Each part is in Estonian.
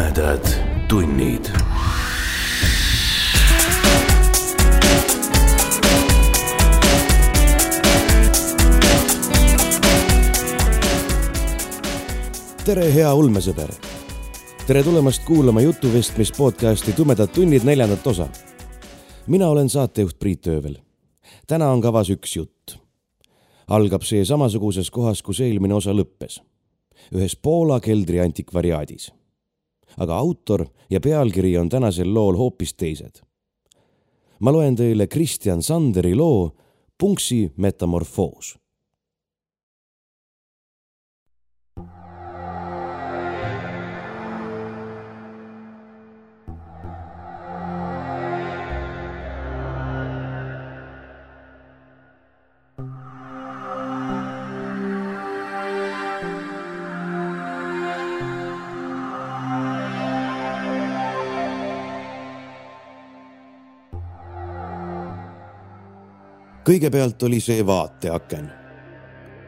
tumedad tunnid. tere, hea ulmesõber. tere tulemast kuulama jutuvestmis podcasti Tumedad tunnid neljandat osa. mina olen saatejuht Priit Öövel. täna on kavas üks jutt. algab see samasuguses kohas, kus eelmine osa lõppes ühes Poola keldri antikvariaadis. Aga autor ja pealkiri on tänasel lool hoopis teised. ma loen teile Kristjan Sanderi loo Punksi metamorfoos kõigepealt oli see vaateaken.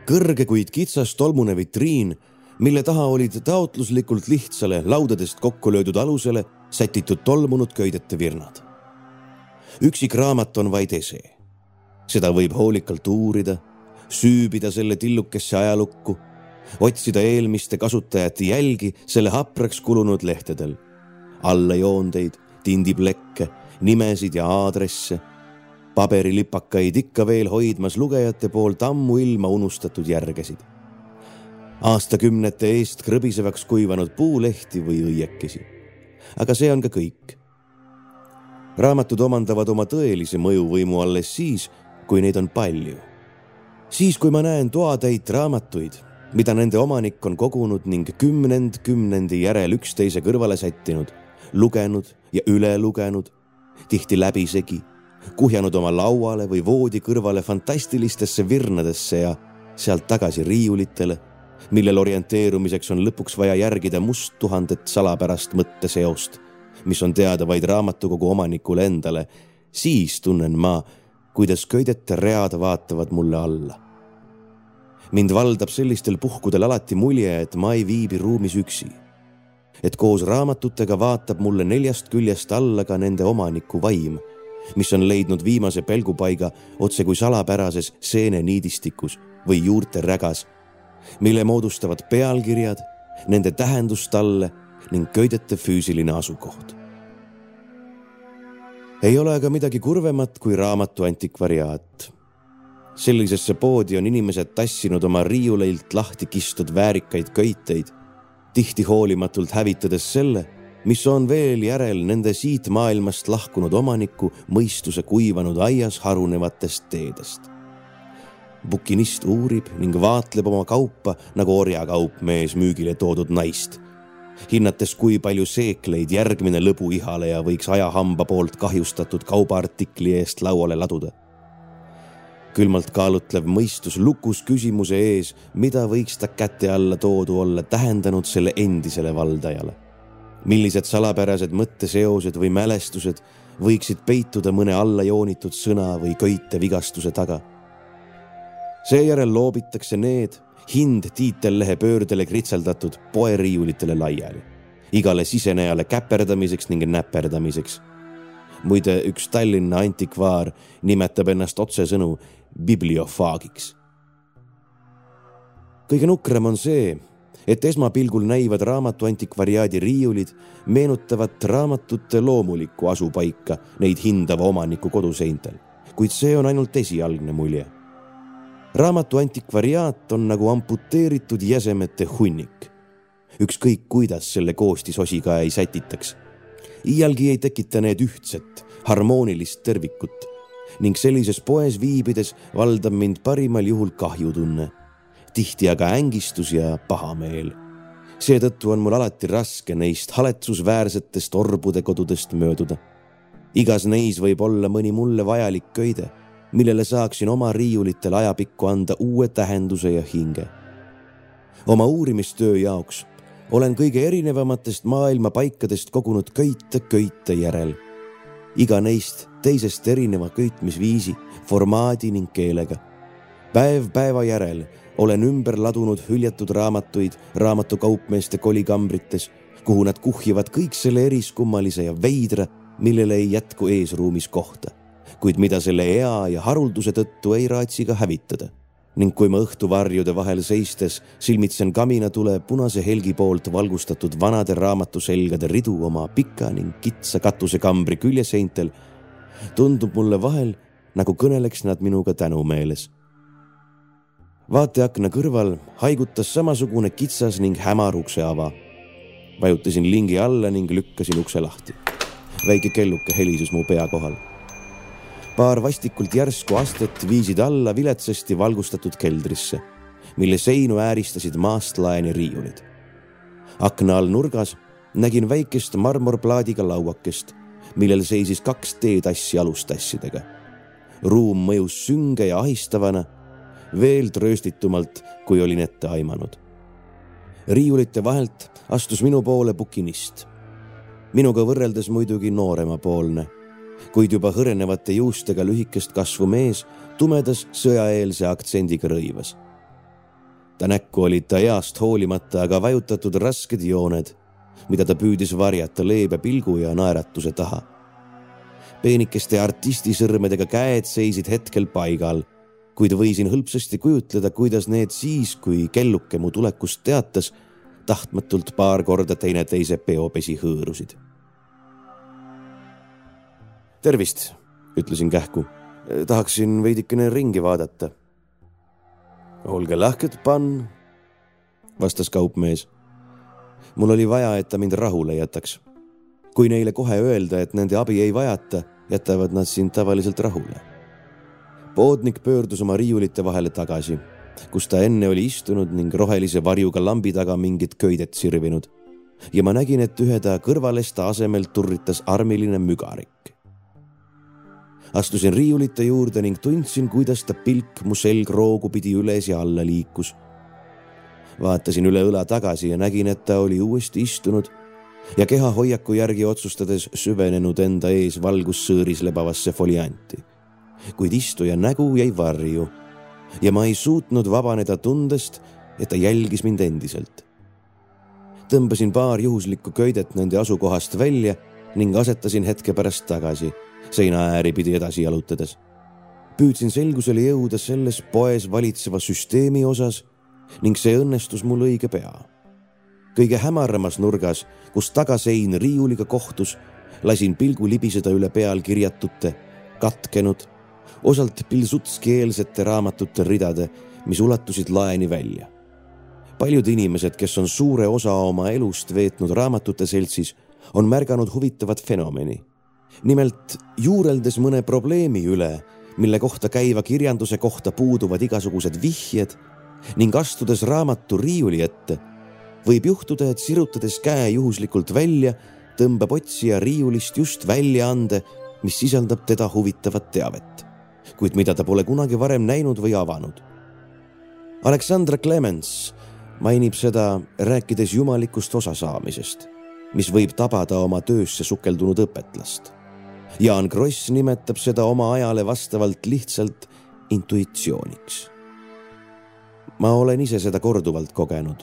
kõrge, kuid kitsas tolmune vitriin, mille taha olid taotluslikult lihtsale laudadest kokku löödud alusele sätitud tolmunud köidete virnad. üksik raamat on vaid ese. seda võib hoolikalt uurida, süübida selle tillukesse ajalukku, otsida eelmiste kasutajate jälgi selle hapraks kulunud lehtedel, allajoondeid, tindiplekke, nimesid ja aadresse paberilipakaid ikka veel hoidmas lugejate poolt ammuilma unustatud järgesid. aastakümnete eest krõbisevaks kuivanud puulehti või õiekesi. aga see on ka kõik. raamatud omandavad oma tõelise mõjuvõimu alles siis, kui neid on palju. siis, kui ma näen toatäit raamatuid, mida nende omanik on kogunud ning kümnend kümnendi järel üksteise kõrvale sättinud, lugenud ja üle lugenud, tihti läbisegi kuhjanud oma lauale või voodi kõrvale fantastilistesse virnadesse ja sealt tagasi riiulitele, millel orienteerumiseks on lõpuks vaja järgida musttuhandet salapärast mõtteseost, mis on teada vaid raamatukogu omanikule endale, siis tunnen ma, kuidas köidete read vaatavad mulle alla. mind valdab sellistel puhkudel alati mulje, et ma ei viibi ruumis üksi. et koos raamatutega vaatab mulle neljast küljest alla ka nende omaniku vaim mis on leidnud viimase pelgupaiga otse kui salapärases seeneniidistikus või juurte rägas, mille moodustavad pealkirjad, nende tähendustalle ning köidete füüsiline asukoht. ei ole aga midagi kurvemat kui raamatu antikvariaat. sellisesse poodi on inimesed tassinud oma riiuleilt lahti kistud väärikaid köiteid, tihti hoolimatult hävitades selle mis on veel järel nende siit maailmast lahkunud omaniku mõistuse kuivanud aias harunevatest teedest. bukinist uurib ning vaatleb oma kaupa nagu orjakaupmees müügile toodud naist, hinnates, kui palju seekleid järgmine lõbuihaleja võiks ajahamba poolt kahjustatud kaubaartikli eest lauale laduda külmalt kaalutlev mõistus lukus küsimuse ees, mida võiks ta käte alla toodu olla tähendanud selle endisele valdajale millised salapärased mõtteseosed või mälestused võiksid peituda mõne allajoonitud sõna või köite vigastuse taga. seejärel loobitakse need hind tiitellehe pöördele kritseldatud poeriiulitele laiali, igale sisenejale käperdamiseks ning näperdamiseks. muide, üks Tallinna antikvaar nimetab ennast otsesõnu bibliofaagiks. kõige nukram on see, et esmapilgul näivad raamatu antikvariaadi riiulid meenutavat raamatute loomulikku asupaika neid hindava omaniku koduseintel, kuid see on ainult esialgne mulje. raamatu antikvariaat on nagu amputeeritud jäsemete hunnik. ükskõik, kuidas selle koostisosi ka ei sätitaks. iialgi ei tekita need ühtset, harmoonilist tervikut ning sellises poes viibides valdab mind parimal juhul kahjutunne tihti aga ängistus ja pahameel. seetõttu on mul alati raske neist haletsusväärsetest orbude kodudest mööduda. igas neis võib olla mõni mulle vajalik köide, millele saaksin oma riiulitel ajapikku anda uue tähenduse ja hinge. oma uurimistöö jaoks olen kõige erinevamatest maailma paikadest kogunud köite köite järel. iga neist teisest erineva köitmisviisi, formaadi ning keelega. päev päeva järel olen ümber ladunud hüljatud raamatuid raamatukaupmeeste kolikambrites, kuhu nad kuhjivad kõik selle eriskummalise ja veidra, millele ei jätku eesruumis kohta, kuid mida selle ea ja harulduse tõttu ei raatsi ka hävitada. ning kui ma õhtuvarjude vahel seistes silmitsen kaminatule punase helgi poolt valgustatud vanade raamatuselgade ridu oma pika ning kitsa katusekambri küljeseintel, tundub mulle vahel, nagu kõneleks nad minuga tänumeeles vaateakna kõrval haigutas samasugune kitsas ning hämar ukseava. vajutasin lingi alla ning lükkasin ukse lahti. väike kelluke helises mu pea kohal. paar vastikult järsku astet viisid alla viletsasti valgustatud keldrisse, mille seinu ääristasid maast laeni riiulid. akna all nurgas nägin väikest marmorplaadiga lauakest, millel seisis kaks teetassi alustassidega. ruum mõjus sünge ja ahistavana veel trööstitumalt, kui olin ette aimanud. riiulite vahelt astus minu poole bukinist. minuga võrreldes muidugi nooremapoolne, kuid juba hõrenevate juustega lühikest kasvu mees tumedas sõjaeelse aktsendiga rõivas. ta näkku olid ta east hoolimata aga vajutatud rasked jooned, mida ta püüdis varjata leebe pilgu ja naeratuse taha peenikeste artistisõrmedega käed seisid hetkel paigal kuid võisin hõlpsasti kujutleda, kuidas need siis, kui kelluke mu tulekust teatas, tahtmatult paar korda teineteise peopesi hõõrusid. tervist, ütlesin kähku. tahaksin veidikene ringi vaadata. olge lahked, pann, vastas kaupmees. mul oli vaja, et ta mind rahule jätaks. kui neile kohe öelda, et nende abi ei vajata, jätavad nad sind tavaliselt rahule poodnik pöördus oma riiulite vahele tagasi, kus ta enne oli istunud ning rohelise varjuga lambi taga mingit köidet sirvinud. ja ma nägin, et ühe ta kõrvalesta asemel turritas armiline mügarik. astusin riiulite juurde ning tundsin, kuidas ta pilk mu selgroogu pidi üles ja alla liikus. vaatasin üle õla tagasi ja nägin, et ta oli uuesti istunud ja kehahoiaku järgi otsustades süvenenud enda ees valgussõõris lebavasse folianti kuid istuja nägu jäi varju ja ma ei suutnud vabaneda tundest, et ta jälgis mind endiselt. tõmbasin paar juhuslikku köidet nende asukohast välja ning asetasin hetke pärast tagasi, seina ääri pidi edasi jalutades. püüdsin selgusele jõuda selles poes valitseva süsteemi osas ning see õnnestus mul õige pea. kõige hämaramas nurgas, kus tagasein riiuliga kohtus, lasin pilgu libiseda üle pealkirjatute katkenud osalt pilsutski-eelsete raamatute ridade, mis ulatusid laeni välja. paljud inimesed, kes on suure osa oma elust veetnud raamatute seltsis, on märganud huvitavat fenomeni. nimelt juureldes mõne probleemi üle, mille kohta käiva kirjanduse kohta puuduvad igasugused vihjed ning astudes raamatu riiuli ette, võib juhtuda, et sirutades käe juhuslikult välja, tõmbab otsija riiulist just väljaande, mis sisaldab teda huvitavat teavet kuid mida ta pole kunagi varem näinud või avanud. Aleksandra Clemens mainib seda, rääkides jumalikust osasaamisest, mis võib tabada oma töösse sukeldunud õpetlast. Jaan Kross nimetab seda oma ajale vastavalt lihtsalt intuitsiooniks. ma olen ise seda korduvalt kogenud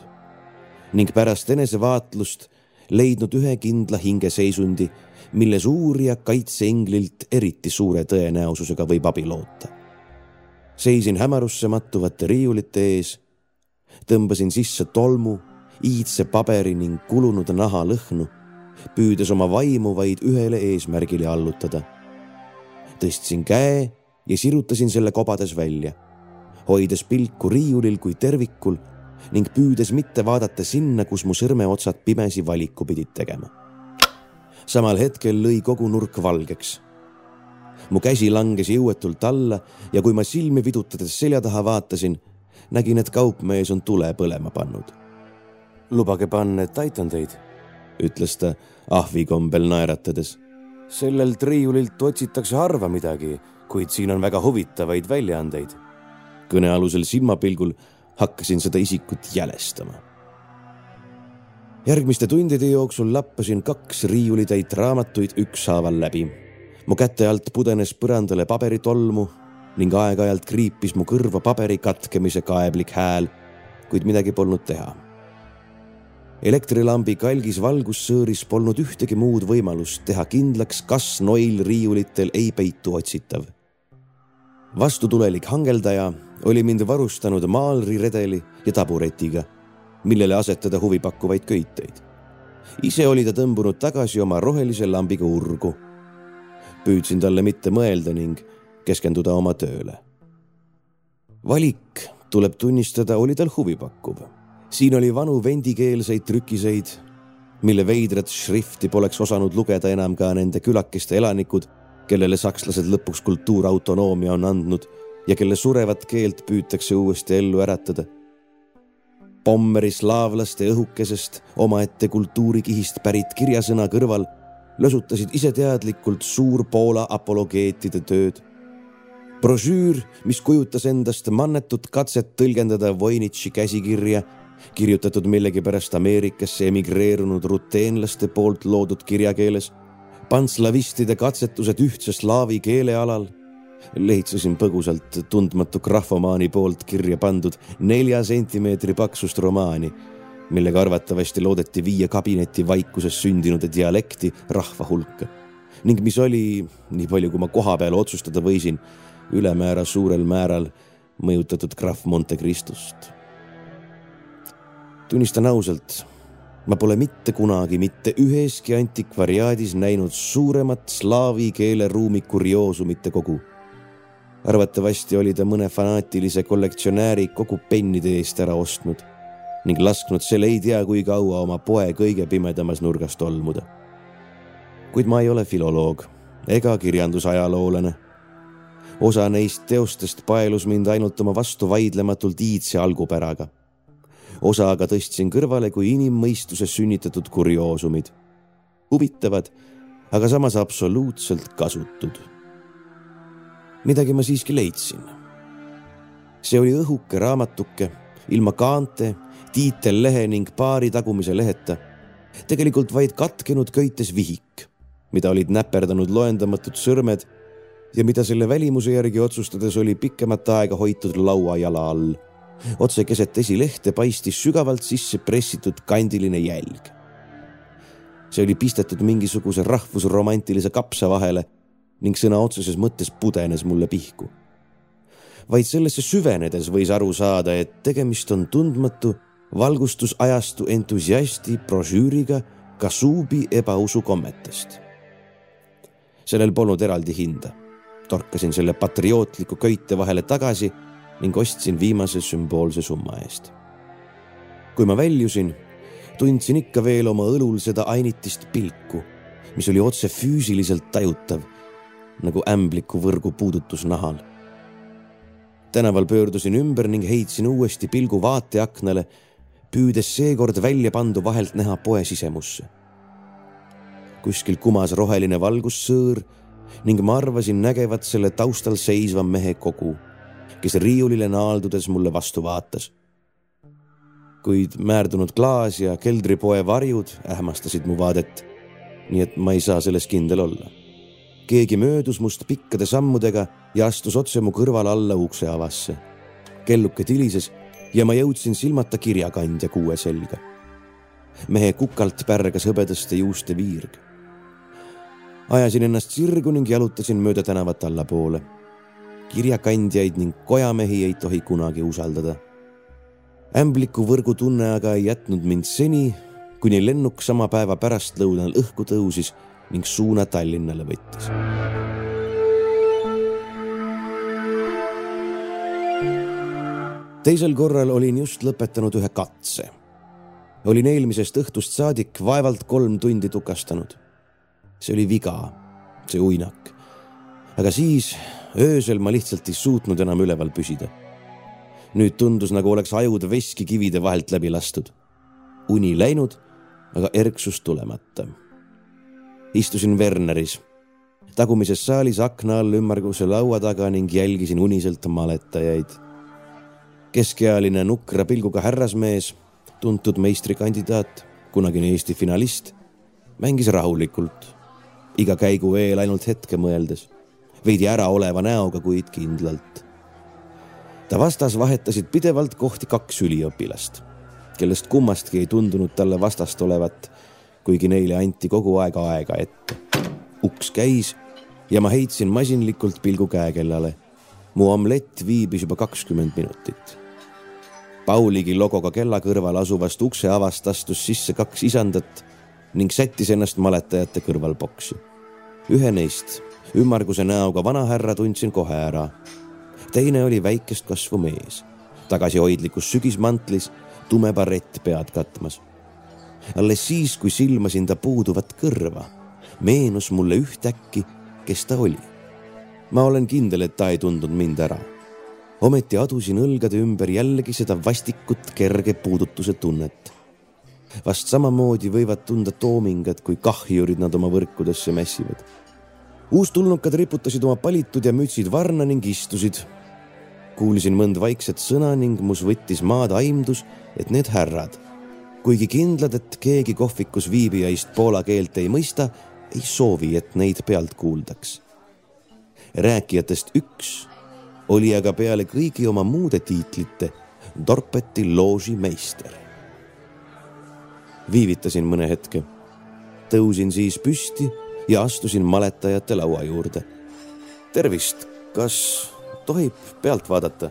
ning pärast enesevaatlust leidnud ühe kindla hingeseisundi milles uurija kaitseinglilt eriti suure tõenäosusega võib abi loota. seisin hämarusse mattuvate riiulite ees, tõmbasin sisse tolmu, iidse paberi ning kulunud naha lõhnu, püüdes oma vaimu vaid ühele eesmärgile allutada. tõstsin käe ja sirutasin selle kobades välja, hoides pilku riiulil kui tervikul ning püüdes mitte vaadata sinna, kus mu sõrmeotsad pimesi valiku pidid tegema samal hetkel lõi kogu nurk valgeks. mu käsi langes jõuetult alla ja kui ma silmi vidutades selja taha vaatasin, nägin, et kaupmees on tule põlema pannud. lubage panna, et aitan teid, ütles ta ahvikombel naeratades. sellelt riiulilt otsitakse harva midagi, kuid siin on väga huvitavaid väljaandeid. kõnealusel silmapilgul hakkasin seda isikut jälestama järgmiste tundide jooksul lappasin kaks riiulitäit raamatuid ükshaaval läbi. mu käte alt pudenes põrandale paberitolmu ning aeg-ajalt kriipis mu kõrva paberi katkemise kaeblik hääl, kuid midagi polnud teha. elektrilambi kalgis valgussõõris polnud ühtegi muud võimalust teha kindlaks, kas noil riiulitel ei peitu otsitav. Vastutulelik hangeldaja oli mind varustanud maalriredeli ja taburetiga, millele asetada huvipakkuvaid köiteid. ise oli ta tõmbunud tagasi oma rohelise lambiga urgu. püüdsin talle mitte mõelda ning keskenduda oma tööle. valik, tuleb tunnistada, oli tal huvipakkuv siin oli vanu vendikeelseid trükiseid, mille veidrat šrifti poleks osanud lugeda enam ka nende külakeste elanikud, kellele sakslased lõpuks kultuurautonoomia on andnud ja kelle surevat keelt püütakse uuesti ellu äratada. Pommeri slaavlaste õhukesest omaette kultuurikihist pärit kirjasõna kõrval lösutasid iseteadlikult suur Poola apologeetide tööd. brošüür, mis kujutas endast mannetut katset tõlgendada Voinitši käsikirja kirjutatud millegipärast Ameerikasse emigreerunud ruteenlaste poolt loodud kirjakeeles, panslavistide katsetused ühtse slaavi keelealal. lehitsesin põgusalt tundmatu grahvomaani poolt kirja pandud nelja sentimeetri paksust romaani, millega arvatavasti loodeti viia kabineti vaikuses sündinud dialekti rahva hulka ning mis oli, nii palju kui ma kohapeal otsustada võisin, ülemäära suurel määral mõjutatud krahv Monte Cristust tunnistan ausalt, ma pole mitte kunagi mitte üheski antikvariaadis näinud suuremat slaavi keeleruumi kurioosumite kogu. arvatavasti oli ta mõne fanaatilise kollektsionääri kogu pennide eest ära ostnud ning lasknud selle ei tea kui kaua oma poe kõige pimedamas nurgas tolmuda. kuid ma ei ole filoloog ega kirjandusajaloolane. osa neist teostest paelus mind ainult oma vastuvaidlematult iidse algupäraga osa aga tõstsin kõrvale kui inimmõistuses sünnitatud kurioosumid. huvitavad, aga samas absoluutselt kasutud. midagi ma siiski leidsin. see oli õhuke raamatuke ilma kaante, tiitellehe ning paari tagumise leheta. tegelikult vaid katkenud köites vihik, mida olid näperdanud loendamatud sõrmed ja mida selle välimuse järgi otsustades oli pikemat aega hoitud lauajala all otse keset esilehte paistis sügavalt sisse pressitud kandiline jälg. see oli pistetud mingisuguse rahvusromantilise kapsa vahele ning sõna otseses mõttes pudenes mulle pihku. vaid sellesse süvenedes võis aru saada, et tegemist on tundmatu valgustusajastu entusiasti brošüüriga Kasuubi ebausukommetest. sellel polnud eraldi hinda. torkasin selle patriootliku köite vahele tagasi ning ostsin viimase sümboolse summa eest. kui ma väljusin, tundsin ikka veel oma õlul seda ainitist pilku, mis oli otse füüsiliselt tajutav nagu ämbliku võrgu puudutus nahal. tänaval pöördusin ümber ning heitsin uuesti pilgu vaateaknale, püüdes seekord välja pandu vahelt näha poe sisemusse. kuskil kumas roheline valgussõõr ning ma arvasin nägevat selle taustal seisva mehe kogu kes riiulile naaldudes mulle vastu vaatas. kuid määrdunud klaas ja keldripoe varjud ähmastasid mu vaadet. nii et ma ei saa selles kindel olla. keegi möödus must pikkade sammudega ja astus otse mu kõrval alla ukseavasse. kelluke tilises ja ma jõudsin silmata kirjakandja kuue selga. mehe kukalt pärgas hõbedaste juuste viirg ajasin ennast sirgu ning jalutasin mööda tänavat allapoole kirjakandjaid ning kojamehi ei tohi kunagi usaldada. ämbliku võrgu tunne aga ei jätnud mind seni, kuni lennuk sama päeva pärastlõunal õhku tõusis ning suuna Tallinnale võttis. teisel korral olin just lõpetanud ühe katse. olin eelmisest õhtust saadik vaevalt kolm tundi tukastanud. see oli viga, see uinak. aga siis öösel ma lihtsalt ei suutnud enam üleval püsida. nüüd tundus, nagu oleks ajud veskikivide vahelt läbi lastud. uni läinud, aga erksus tulemata. istusin Werneris, tagumises saalis akna all ümmarguse laua taga ning jälgisin uniselt maletajaid. keskealine nukra pilguga härrasmees, tuntud meistrikandidaat, kunagine Eesti finalist, mängis rahulikult, iga käigu eel ainult hetke mõeldes veidi äraoleva näoga, kuid kindlalt. ta vastas vahetasid pidevalt kohti kaks üliõpilast. kellest kummastki ei tundunud talle vastast olevat, kuigi neile anti kogu aeg aega ette. uks käis ja ma heitsin masinlikult pilgu käekellale. mu omlett viibis juba kakskümmend minutit. Pauligi logoga kella kõrval asuvast ukseavast astus sisse kaks isandat ning sättis ennast maletajate kõrval boksi. ühe neist, ümmarguse näoga vanahärra, tundsin kohe ära. teine oli väikest kasvu mees, tagasihoidlikus sügismantlis, tume barett pead katmas. alles siis, kui silmasin ta puuduvat kõrva, meenus mulle ühtäkki, kes ta oli. ma olen kindel, et ta ei tundnud mind ära. ometi adusin õlgade ümber jällegi seda vastikut kerge puudutuse tunnet vast samamoodi võivad tunda toomingad, kui kahjurid nad oma võrkudesse mässivad. Uustulnukad riputasid oma palitud ja mütsid varna ning istusid. kuulsin mõnd vaikset sõna ning mus võttis maad aimdus, et need härrad, kuigi kindlad, et keegi kohvikus viibijaist poola keelt ei mõista, ei soovi, et neid pealt kuuldaks. rääkijatest üks oli aga peale kõigi oma muude tiitlite Dorpeti loožimeister viivitasin mõne hetke. tõusin siis püsti ja astusin maletajate laua juurde. tervist, kas tohib pealt vaadata?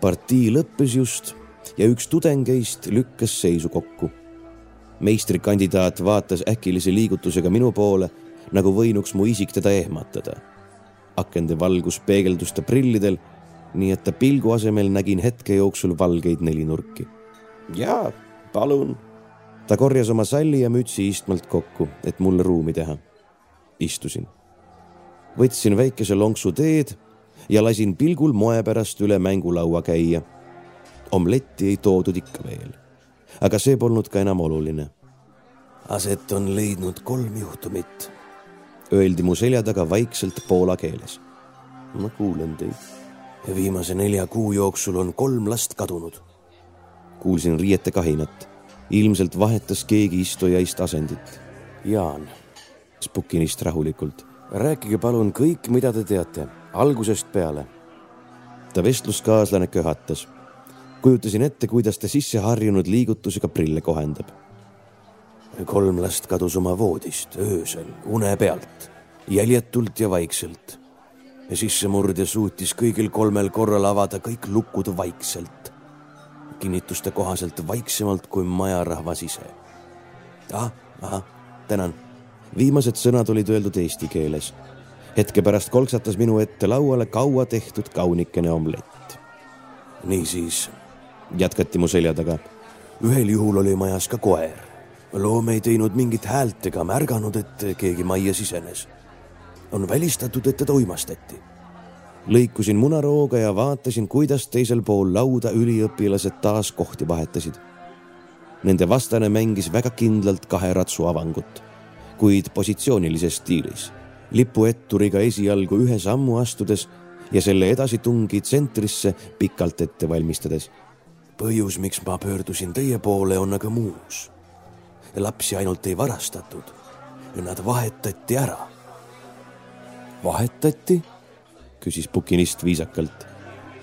partii lõppes just ja üks tudengeist lükkas seisu kokku. meistrikandidaat vaatas äkilise liigutusega minu poole, nagu võinuks mu isik teda ehmatada. akende valgus peegeldus ta prillidel, nii et ta pilgu asemel nägin hetke jooksul valgeid nelinurki. jaa, palun ta korjas oma salli ja mütsi istmelt kokku, et mulle ruumi teha. Istusin. võtsin väikese lonksu teed ja lasin pilgul moe pärast üle mängulaua käia. omletti ei toodud ikka veel, aga see polnud ka enam oluline. aset on leidnud kolm juhtumit, öeldi mu selja taga vaikselt poola keeles. ma kuulen teid. viimase nelja kuu jooksul on kolm last kadunud. kuulsin riiete kahinat ilmselt vahetas keegi istujaist asendit. Jaan, Spukinist rahulikult, rääkige palun kõik, mida te teate, algusest peale. ta vestluskaaslane köhatas. kujutasin ette, kuidas ta sisseharjunud liigutusega prille kohendab. kolm last kadus oma voodist öösel une pealt, jäljetult ja vaikselt. sissemurdja suutis kõigil kolmel korral avada kõik lukud vaikselt kinnituste kohaselt vaiksemalt kui majarahvas ise. ah, ahah, tänan. Viimased sõnad olid öeldud eesti keeles. hetke pärast kolksatas minu ette lauale kaua tehtud kaunikene omlett. niisiis, jätkati mu selja taga. ühel juhul oli majas ka koer. loom ei teinud mingit häält ega märganud, et keegi majja sisenes. on välistatud, et teda uimastati lõikusin munarooga ja vaatasin, kuidas teisel pool lauda üliõpilased taas kohti vahetasid. Nende vastane mängis väga kindlalt kahe ratsu avangut, kuid positsioonilises stiilis, lipuetturiga esialgu ühe sammu astudes ja selle edasitungi tsentrisse pikalt ette valmistades. põhjus, miks ma pöördusin teie poole, on aga muus. lapsi ainult ei varastatud, nad vahetati ära. vahetati küsis bukinist viisakalt.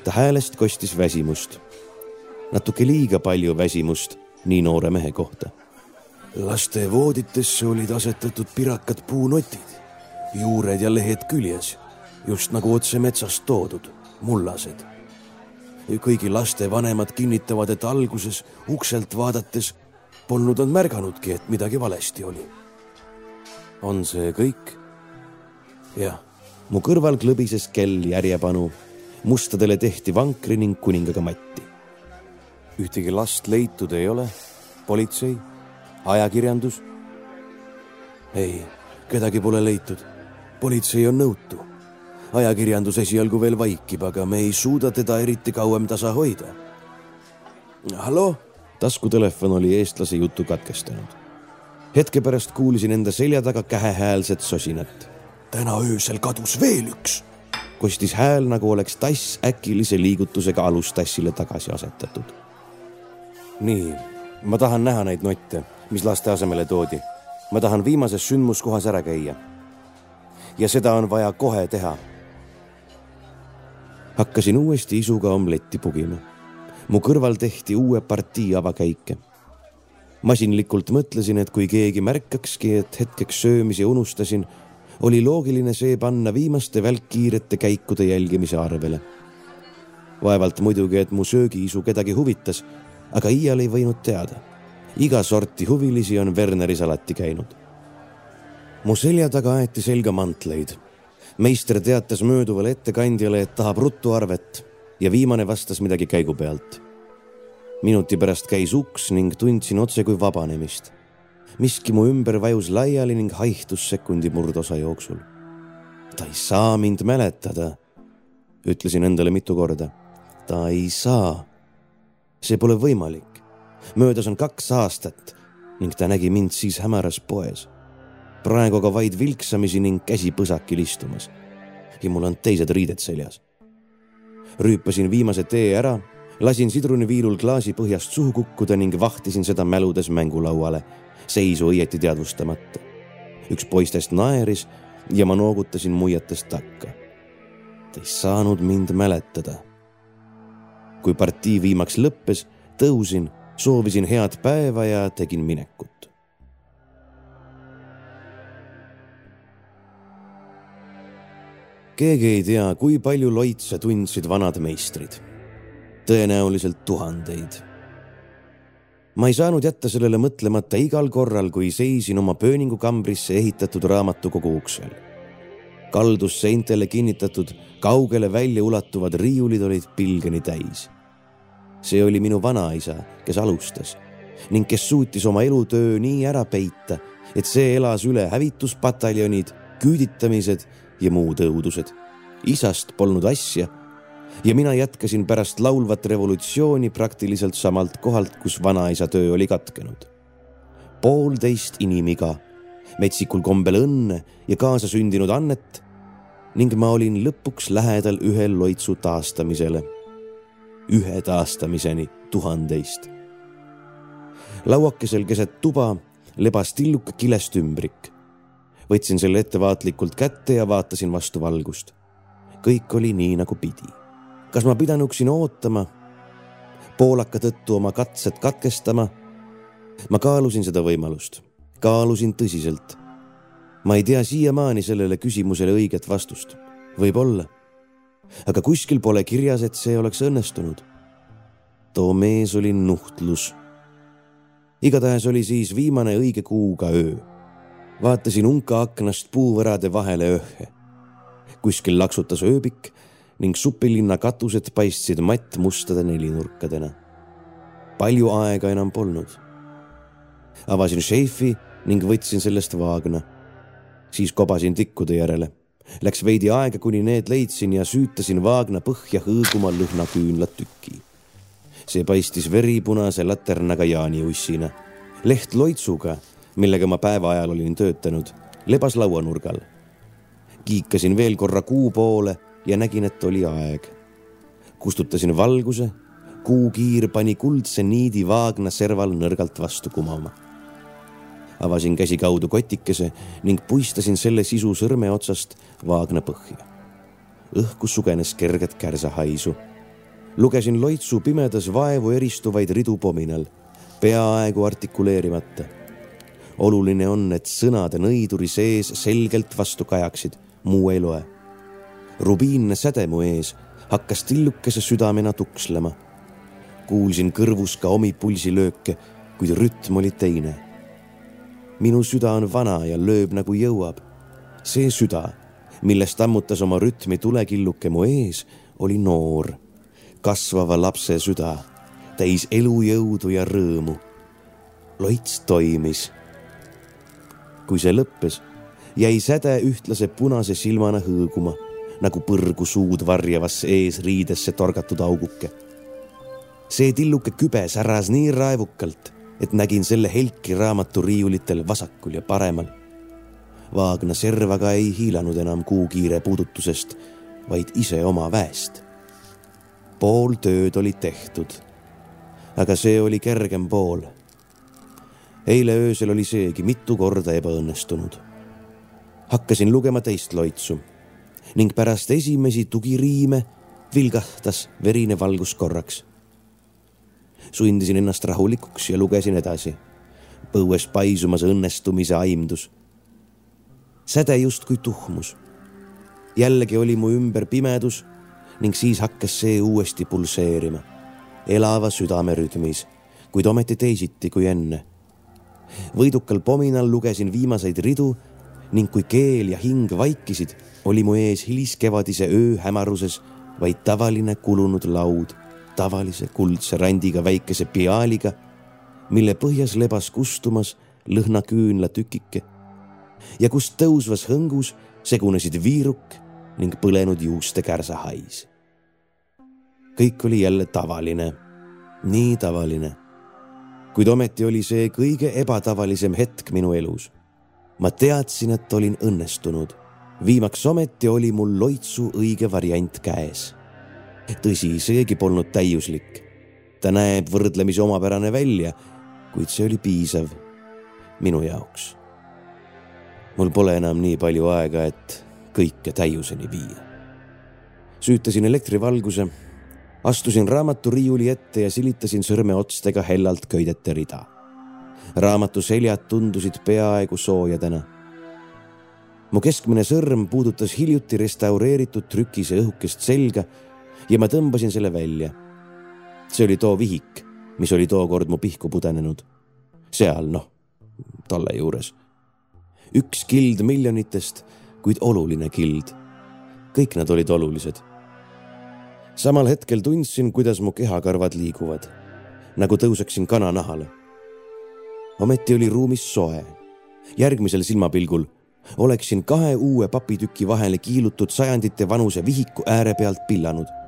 ta häälest kostis väsimust. natuke liiga palju väsimust nii noore mehe kohta. Laste vooditesse olid asetatud pirakad puunotid, juured ja lehed küljes, just nagu otse metsast toodud, mullased. kõigi laste vanemad kinnitavad, et alguses ukselt vaadates polnud nad märganudki, et midagi valesti oli. on see kõik? jah mu kõrval klõbises kell järjepanu. mustadele tehti vankri ning kuningaga matti. ühtegi last leitud ei ole? politsei? Ajakirjandus? ei, kedagi pole leitud. politsei on nõutu. ajakirjandus esialgu veel vaikib, aga me ei suuda teda eriti kauem tasa hoida. hallo? taskutelefon oli eestlase jutu katkestanud. hetke pärast kuulsin enda selja taga kähehäälset sosinat täna öösel kadus veel üks, kostis hääl, nagu oleks tass äkilise liigutusega alustassile tagasi asetatud. nii, ma tahan näha neid notte, mis laste asemele toodi. ma tahan viimases sündmuskohas ära käia. ja seda on vaja kohe teha. hakkasin uuesti isuga omletti pugima. mu kõrval tehti uue partii avakäike. masinlikult mõtlesin, et kui keegi märkakski, et hetkeks söömise unustasin, oli loogiline see panna viimaste välkkiirete käikude jälgimise arvele. vaevalt muidugi, et mu söögiisu kedagi huvitas, aga iial ei võinud teada. Iga sorti huvilisi on Werneris alati käinud. mu selja taga aeti selga mantleid. meister teatas mööduvale ettekandjale, et tahab ruttu arvet ja viimane vastas midagi käigu pealt. minuti pärast käis uks ning tundsin otse kui vabanemist. miski mu ümber vajus laiali ning haihtus sekundi murdosa jooksul. ta ei saa mind mäletada, ütlesin endale mitu korda. ta ei saa. see pole võimalik. Möödas on kaks aastat ning ta nägi mind siis hämaras poes. praegu aga vaid vilksamisi ning käsi põsakil istumas. ja mul on teised riided seljas rüüpasin viimase tee ära, lasin sidruniviilul klaasi põhjast suhu kukkuda ning vahtisin seda mäludes mängulauale, seisu õieti teadvustamata. üks poistest naeris ja ma noogutasin muietest takka. ta ei saanud mind mäletada. kui partii viimaks lõppes, tõusin, soovisin head päeva ja tegin minekut. keegi ei tea, kui palju loitse tundsid vanad meistrid. tõenäoliselt tuhandeid. ma ei saanud jätta sellele mõtlemata igal korral, kui seisin oma pööningukambrisse ehitatud raamatukogu uksel. kaldusseintele kinnitatud kaugele välja ulatuvad riiulid olid pilgeni täis. See oli minu vanaisa, kes alustas ning kes suutis oma elutöö nii ära peita, et see elas üle hävituspataljonid, küüditamised ja muud õudused. isast polnud asja ja mina jätkasin pärast laulvat revolutsiooni praktiliselt samalt kohalt, kus vanaisa töö oli katkenud. poolteist inimiga, metsikul kombel õnne ja kaasasündinud annet ning ma olin lõpuks lähedal ühe loitsu taastamisele. Ühe taastamiseni tuhandeist. lauakesel keset tuba lebas tilluke kilest ümbrik võtsin selle ettevaatlikult kätte ja vaatasin vastu valgust. kõik oli nii, nagu pidi. kas ma pidanuksin ootama, poolaka tõttu oma katsed katkestama? ma kaalusin seda võimalust, kaalusin tõsiselt. ma ei tea siiamaani sellele küsimusele õiget vastust, võib-olla. Aga kuskil pole kirjas, et see oleks õnnestunud. too mees oli nuhtlus igatahes oli siis viimane õige kuuga öö vaatasin unka aknast puuvõrade vahele õhhe. kuskil laksutas ööbik ning supilinna katused paistsid mattmustade nelinurkadena. palju aega enam polnud. avasin šeifi ning võtsin sellest vaagna. siis kobasin tikkude järele. Läks veidi aega, kuni need leidsin ja süütasin vaagna põhja hõõguma lõhnaküünlat tüki. see paistis veripunase laternaga jaaniussina, leht loitsuga millega ma päeva ajal olin töötanud, lebas lauanurgal. kiikasin veel korra kuu poole ja nägin, et oli aeg. kustutasin valguse, kuukiir pani kuldse niidi vaagna serval nõrgalt vastu kumama. Avasin käsikaudu kotikese ning puistasin selle sisu sõrme otsast vaagna põhja. õhku sugenes kerget kärsahaisu. lugesin loitsu pimedas vaevu eristuvaid ridu pominal, peaaegu artikuleerimata oluline on, et sõnade nõiduri sees selgelt vastu kajaksid, muu ei loe. rubiinne säde mu ees hakkas tillukese südamena tukslema. kuulsin kõrvus ka omi pulsilööke, kuid rütm oli teine. Minu süda on vana ja lööb nagu jõuab. see süda, millest ammutas oma rütmi tulekilluke mu ees, oli noor, kasvava lapse süda, täis elujõudu ja rõõmu. loits toimis kui see lõppes, jäi säde ühtlase punase silmana hõõguma nagu põrgu suud varjavasse eesriidesse torgatud auguke. see tilluke kübe säras nii raevukalt, et nägin selle helki raamatu riiulitel vasakul ja paremal. Vaagna serv aga ei hiilanud enam kuukiire puudutusest, vaid ise oma väest. pool tööd oli tehtud. aga see oli kergem pool eile öösel oli seegi mitu korda ebaõnnestunud. hakkasin lugema teist loitsu ning pärast esimesi tugiriime vilgahtas verine valgus korraks. Sundisin ennast rahulikuks ja lugesin edasi. põues paisumas õnnestumise aimdus. säde justkui tuhmus. jällegi oli mu ümber pimedus ning siis hakkas see uuesti pulseerima, elava südame rütmis, kuid ometi teisiti kui enne. võidukal pominal lugesin viimaseid ridu ning kui keel ja hing vaikisid, oli mu ees hiliskevadise öö hämaruses vaid tavaline kulunud laud tavalise kuldse randiga väikese piaaliga, mille põhjas lebas kustumas lõhnaküünla tükike ja kust tõusvas hõngus segunesid viiruk ning põlenud juuste kärsahais. kõik oli jälle tavaline, nii tavaline. kuid ometi oli see kõige ebatavalisem hetk minu elus. ma teadsin, et olin õnnestunud. viimaks ometi oli mul loitsu õige variant käes tõsi, seegi polnud täiuslik. ta näeb võrdlemisi omapärane välja, kuid see oli piisav minu jaoks. mul pole enam nii palju aega, et kõike täiuseni viia. süütasin elektrivalguse, astusin raamaturiiuli ette ja silitasin sõrmeotstega hellalt köidete rida. raamatu seljad tundusid peaaegu soojadena mu keskmine sõrm puudutas hiljuti restaureeritud trükise õhukest selga ja ma tõmbasin selle välja. see oli too vihik, mis oli tookord mu pihku pudenenud. seal, noh, talle juures. üks kild miljonitest, kuid oluline kild. kõik nad olid olulised. samal hetkel tundsin, kuidas mu kehakarvad liiguvad, nagu tõuseksin kananahale. ometi oli ruumis soe. järgmisel silmapilgul oleksin kahe uue papitüki vahele kiilutud sajandite vanuse vihiku ääre pealt pillanud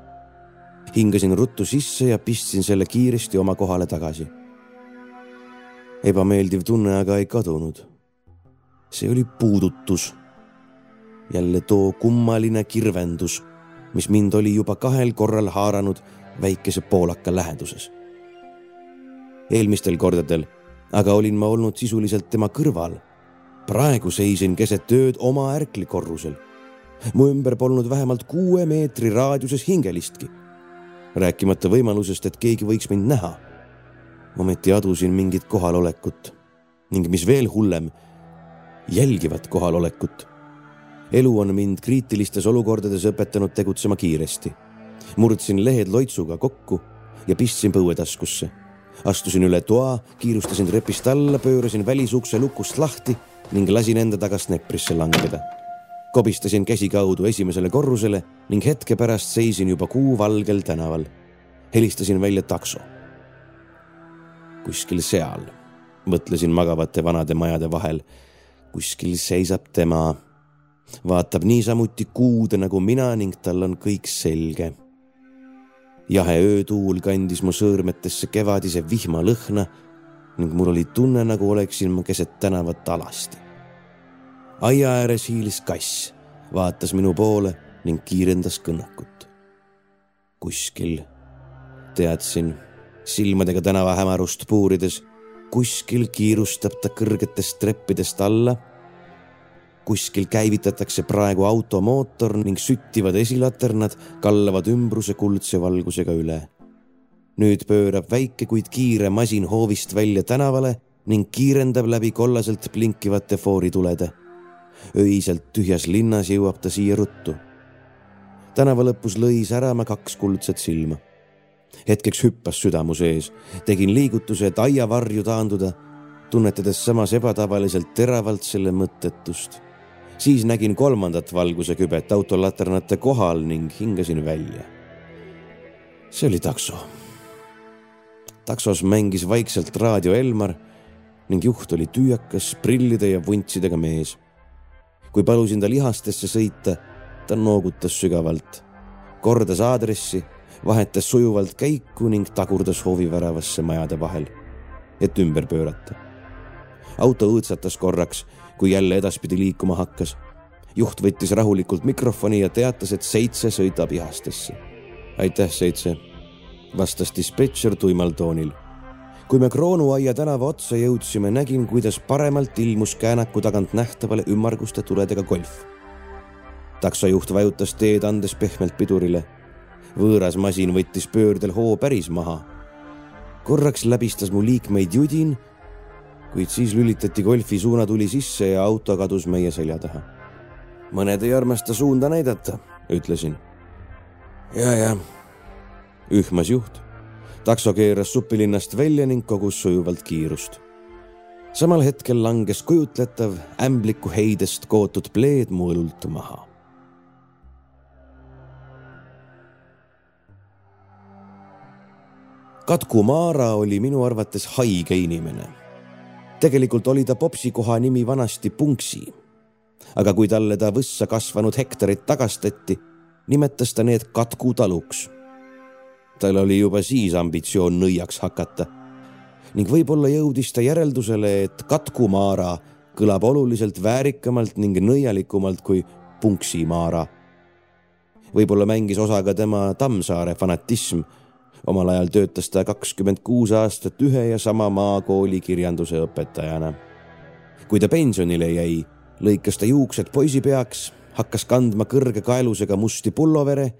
hingasin ruttu sisse ja pistsin selle kiiresti oma kohale tagasi. ebameeldiv tunne aga ei kadunud. see oli puudutus. jälle too kummaline kirvendus, mis mind oli juba kahel korral haaranud väikese poolaka läheduses. eelmistel kordadel aga olin ma olnud sisuliselt tema kõrval. praegu seisin keset ööd oma ärklikorrusel. mu ümber polnud vähemalt kuue meetri raadiuses hingelistki rääkimata võimalusest, et keegi võiks mind näha. ometi adusin mingit kohalolekut ning mis veel hullem, jälgivat kohalolekut. elu on mind kriitilistes olukordades õpetanud tegutsema kiiresti. murdsin lehed loitsuga kokku ja pistsin põuetaskusse. astusin üle toa, kiirustasin trepist alla, pöörasin välisukse lukust lahti ning lasin enda tagant neprisse langeda kobistasin käsikaudu esimesele korrusele ning hetke pärast seisin juba kuuvalgel tänaval. helistasin välja takso. kuskil seal, mõtlesin magavate vanade majade vahel. kuskil seisab tema, vaatab niisamuti kuude nagu mina ning tal on kõik selge. jahe öötuul kandis mu sõõrmetesse kevadise vihmalõhna ning mul oli tunne, nagu oleksin ma keset tänavat alasti aia ääres hiilis kass, vaatas minu poole ning kiirendas kõnnakut. kuskil, teadsin, silmadega tänava hämarust puurides, kuskil kiirustab ta kõrgetest treppidest alla. kuskil käivitatakse praegu automootor ning süttivad esilaternad kallavad ümbruse kuldse valgusega üle. nüüd pöörab väike, kuid kiire masin hoovist välja tänavale ning kiirendab läbi kollaselt blinkivate fooritulede öiselt tühjas linnas jõuab ta siia ruttu. tänava lõpus lõi särama kaks kuldset silma. hetkeks hüppas süda mu sees, tegin liigutuse, et aiavarju taanduda, tunnetades samas ebatavaliselt teravalt selle mõttetust. siis nägin kolmandat valgusekübet autolaternate kohal ning hingasin välja. see oli takso. taksos mängis vaikselt raadio Elmar ning juht oli tüüakas, prillide ja vuntsidega mees kui palusin ta lihastesse sõita, ta noogutas sügavalt, kordas aadressi, vahetas sujuvalt käiku ning tagurdas hooviväravasse majade vahel, et ümber pöörata. auto õõtsatas korraks, kui jälle edaspidi liikuma hakkas. juht võttis rahulikult mikrofoni ja teatas, et seitse sõidab ihastesse. aitäh, seitse, vastas dispetšer tuimal toonil kui me Kroonuaia tänava otsa jõudsime, nägin, kuidas paremalt ilmus käänaku tagant nähtavale ümmarguste tuledega golf. taksojuht vajutas teed, andes pehmelt pidurile. võõras masin võttis pöördel hoo päris maha. korraks läbistas mu liikmeid judin, kuid siis lülitati golfi suunatuli sisse ja auto kadus meie selja taha. mõned ei armasta suunda näidata, ütlesin. ja, ja, ühmas juht. Takso keeras supilinnast välja ning kogus sujuvalt kiirust. samal hetkel langes kujutletav ämbliku heidest kootud pleed mu õlult maha Katku Maara oli minu arvates haige inimene. tegelikult oli ta popsi koha nimi vanasti Punksi. aga kui talle ta võssa kasvanud hektarid tagastati, nimetas ta need Katku taluks. Tal oli juba siis ambitsioon nõiaks hakata ning võib-olla jõudis ta järeldusele, et Katku Maara kõlab oluliselt väärikamalt ning nõialikumalt kui Punksi Maara. võib-olla mängis osa ka tema Tammsaare fanatism omal ajal töötas ta kakskümmend kuus aastat ühe ja sama maakooli kirjanduse õpetajana. kui ta pensionile jäi, lõikas ta juuksed poisipeaks, hakkas kandma kõrge kaelusega musti pullovere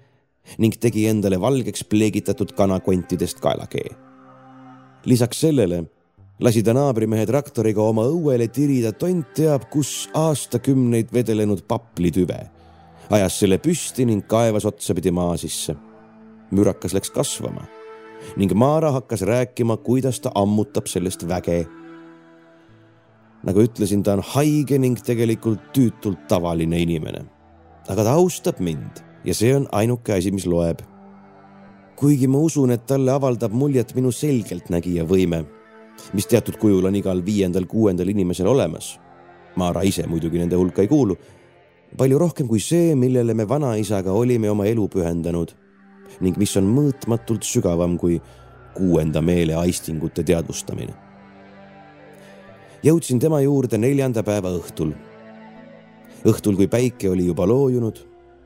ning tegi endale valgeks pleegitatud kanakontidest kaelakee. lisaks sellele lasi ta naabrimehe traktoriga oma õuele tirida tont teab kus aastakümneid vedelenud paplitüve, ajas selle püsti ning kaevas otsapidi maa sisse. mürakas läks kasvama ning Maara hakkas rääkima, kuidas ta ammutab sellest väge. nagu ütlesin, ta on haige ning tegelikult tüütult tavaline inimene. aga ta austab mind ja see on ainuke asi, mis loeb. kuigi ma usun, et talle avaldab muljet minu selgeltnägija võime, mis teatud kujul on igal viiendal-kuuendal inimesel olemas. Maara ise muidugi nende hulka ei kuulu palju rohkem kui see, millele me vanaisaga olime oma elu pühendanud ning mis on mõõtmatult sügavam kui kuuenda meele aistingute teadvustamine. jõudsin tema juurde neljanda päeva õhtul. õhtul, kui päike oli juba loojunud,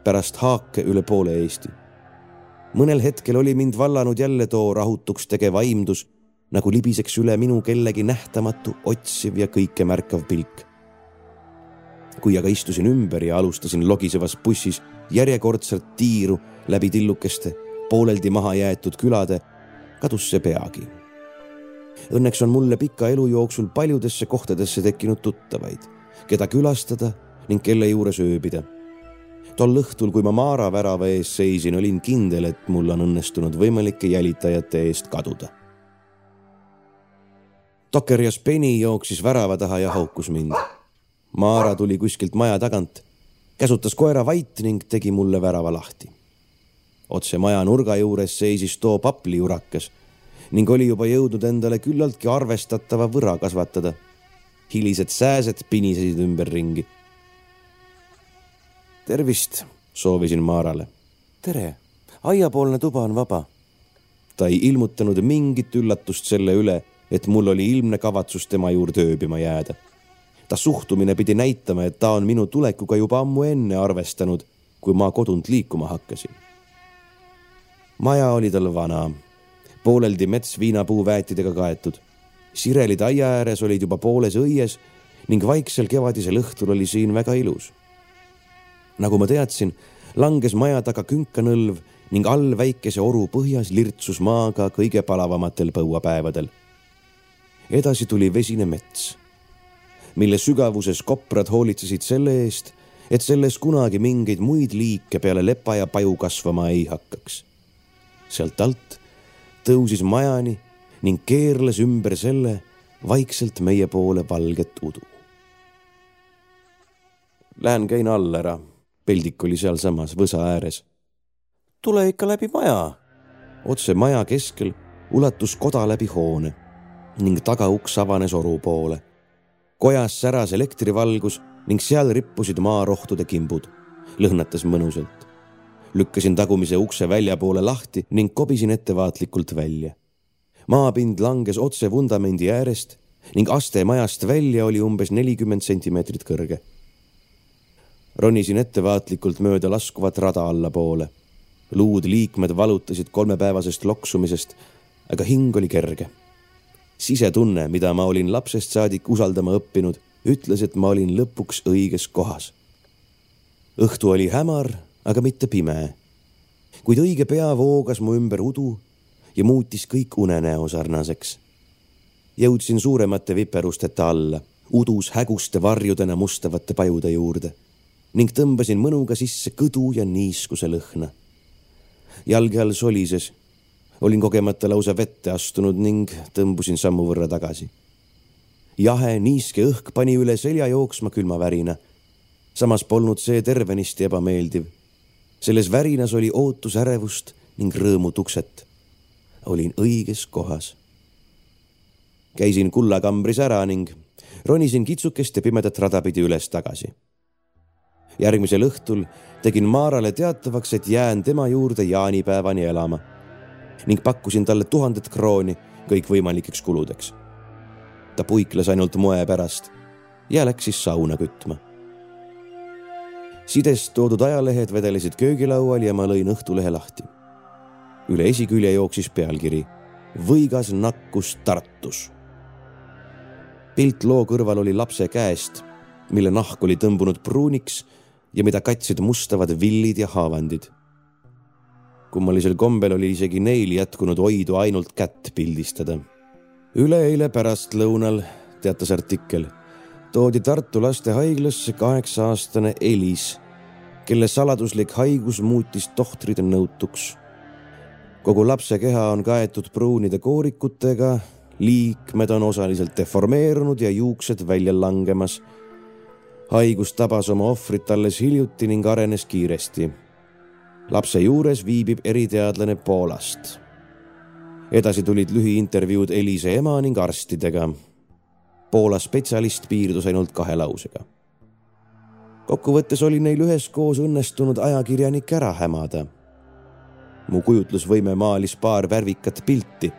pärast haake üle poole Eesti. mõnel hetkel oli mind vallanud jälle too rahutuks tegev aimdus, nagu libiseks üle minu kellegi nähtamatu, otsiv ja kõike märkav pilk. kui aga istusin ümber ja alustasin logisevas bussis järjekordselt tiiru läbi tillukeste, pooleldi maha jäetud külade, kadus see peagi. Õnneks on mulle pika elu jooksul paljudesse kohtadesse tekkinud tuttavaid, keda külastada ning kelle juures ööbida. Tol õhtul, kui ma Maara värava ees seisin, olin kindel, et mul on õnnestunud võimalike jälitajate eest kaduda. Dokker Speni jooksis värava taha ja haukus mind. Maara tuli kuskilt maja tagant, käsutas koera vait ning tegi mulle värava lahti otse maja nurga juures seisis too papliurakas ning oli juba jõudnud endale küllaltki arvestatava võra kasvatada. hilised sääsed pinisesid ümberringi. Tervist, soovisin Maarale. tere, aiapoolne tuba on vaba. ta ei ilmutanud mingit üllatust selle üle, et mul oli ilmne kavatsus tema juurde ööbima jääda. ta suhtumine pidi näitama, et ta on minu tulekuga juba ammu enne arvestanud, kui ma kodunt liikuma hakkasin maja oli tal vana, pooleldi mets viinapuu väetidega kaetud. sirelid aia ääres olid juba pooles õies ning vaiksel kevadisel õhtul oli siin väga ilus. Nagu ma teadsin, langes maja taga künkanõlv ning all väikese oru põhjas lirtsus maaga kõige palavamatel põuapäevadel. edasi tuli vesine mets, mille sügavuses koprad hoolitsesid selle eest, et selles kunagi mingeid muid liike peale lepa ja paju kasvama ei hakkaks sealt alt tõusis majani ning keerles ümber selle vaikselt meie poole valget udu. Lähen käin all ära, peldik oli sealsamas võsa ääres. tule ikka läbi maja. otse maja keskel ulatus koda läbi hoone ning tagauks avanes oru poole. kojas säras elektrivalgus ning seal rippusid maarohtude kimbud, lõhnatas mõnusalt lükkasin tagumise ukse väljapoole lahti ning kobisin ettevaatlikult välja. maapind langes otse vundamendi äärest ning aste majast välja oli umbes nelikümmend sentimeetrit kõrge. Ronisin ettevaatlikult mööda laskuvat rada allapoole. luud liikmed valutasid kolmepäevasest loksumisest, aga hing oli kerge. sisetunne, mida ma olin lapsest saadik usaldama õppinud, ütles, et ma olin lõpuks õiges kohas. õhtu oli hämar aga mitte pime. kuid õige pea voogas mu ümber udu ja muutis kõik unenäo sarnaseks. jõudsin suuremate viperusteta alla, udus häguste varjudena mustavate pajude juurde ning tõmbasin mõnuga sisse kõdu ja niiskuse lõhna. jalge all solises, olin kogemata lausa vette astunud ning tõmbusin sammu võrra tagasi. jahe niiske õhk pani üle selja jooksma külma värina. samas polnud see tervenisti ebameeldiv. selles värinas oli ootus ärevust ning rõõmu tukset. olin õiges kohas. käisin kullakambris ära ning ronisin kitsukest ja pimedat rada pidi üles-tagasi järgmisel õhtul tegin Maarale teatavaks, et jään tema juurde jaanipäevani elama ning pakkusin talle tuhandet krooni kõikvõimalikeks kuludeks. ta puikles ainult moe pärast ja läks siis sauna kütma. sidest toodud ajalehed vedelesid köögilaual ja ma lõin Õhtulehe lahti. üle esikülje jooksis pealkiri Võigas nakkus Tartus. pilt loo kõrval oli lapse käest, mille nahk oli tõmbunud pruuniks ja mida katsid mustavad villid ja haavandid. kummalisel kombel oli isegi neil jätkunud oidu ainult kätt pildistada. üleeile pärastlõunal, teatas artikkel, toodi Tartu lastehaiglasse kaheksa-aastane Elis, kelle saladuslik haigus muutis tohtrid nõutuks. kogu lapse keha on kaetud pruunide koorikutega, liikmed on osaliselt deformeerunud ja juuksed välja langemas haigus tabas oma ohvrit alles hiljuti ning arenes kiiresti. lapse juures viibib eriteadlane Poolast. edasi tulid lühiintervjuud Elise ema ning arstidega. Poola spetsialist piirdus ainult kahe lausega. kokkuvõttes oli neil üheskoos õnnestunud ajakirjanik ära hämada. mu kujutlusvõime maalis paar värvikat pilti,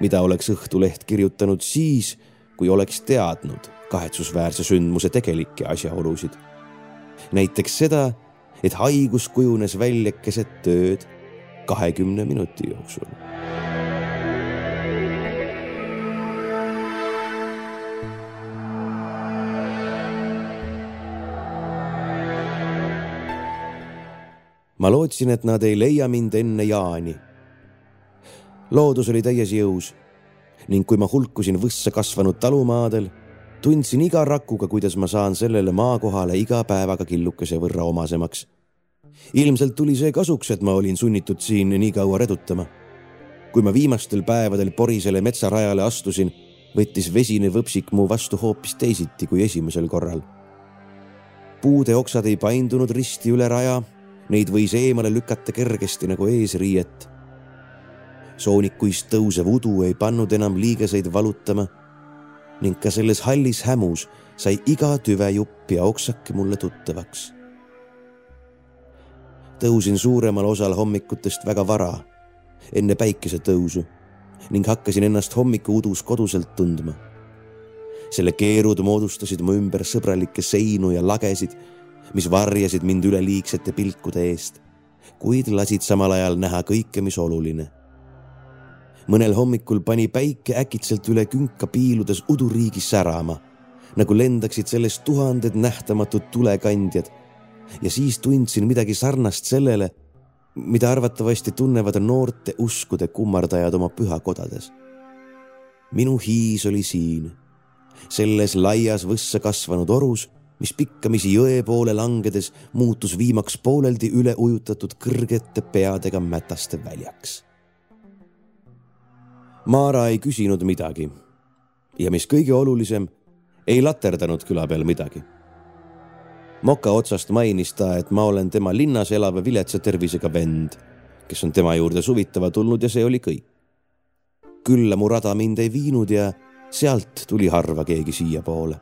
mida oleks Õhtuleht kirjutanud siis, kui oleks teadnud kahetsusväärse sündmuse tegelikke asjaolusid. näiteks seda, et haigus kujunes välja keset ööd kahekümne minuti jooksul. ma lootsin, et nad ei leia mind enne jaani. loodus oli täies jõus ning kui ma hulkusin võssa kasvanud talumaadel tundsin iga rakuga, kuidas ma saan sellele maakohale iga päevaga killukese võrra omasemaks. ilmselt tuli see kasuks, et ma olin sunnitud siin nii kaua redutama. kui ma viimastel päevadel porisele metsarajale astusin, võttis vesine võpsik mu vastu hoopis teisiti kui esimesel korral. puude oksad ei paindunud risti üle raja, neid võis eemale lükata kergesti nagu eesriiet. soonikuist tõusev udu ei pannud enam liigeseid valutama ning ka selles hallis hämus sai iga tüvejupp ja oksake mulle tuttavaks. tõusin suuremal osal hommikutest väga vara, enne päikesetõusu ning hakkasin ennast hommikuudus koduselt tundma. selle keerud moodustasid mu ümber sõbralikke seinu ja lagesid, mis varjasid mind üleliigsete pilkude eest, kuid lasid samal ajal näha kõike, mis oluline mõnel hommikul pani päike äkitselt üle künka piiludes uduriigi särama, nagu lendaksid sellest tuhanded nähtamatud tulekandjad. ja siis tundsin midagi sarnast sellele, mida arvatavasti tunnevad noorte uskude kummardajad oma pühakodades. minu hiis oli siin, selles laias võssa kasvanud orus mis pikkamisi jõe poole langedes muutus viimaks pooleldi üle ujutatud kõrgete peadega mätaste väljaks Maara ei küsinud midagi. ja mis kõige olulisem, ei laterdanud küla peal midagi. moka otsast mainis ta, et ma olen tema linnas elav viletsa tervisega vend, kes on tema juurde suvitama tulnud ja see oli kõik. külla mu rada mind ei viinud ja sealt tuli harva keegi siiapoole.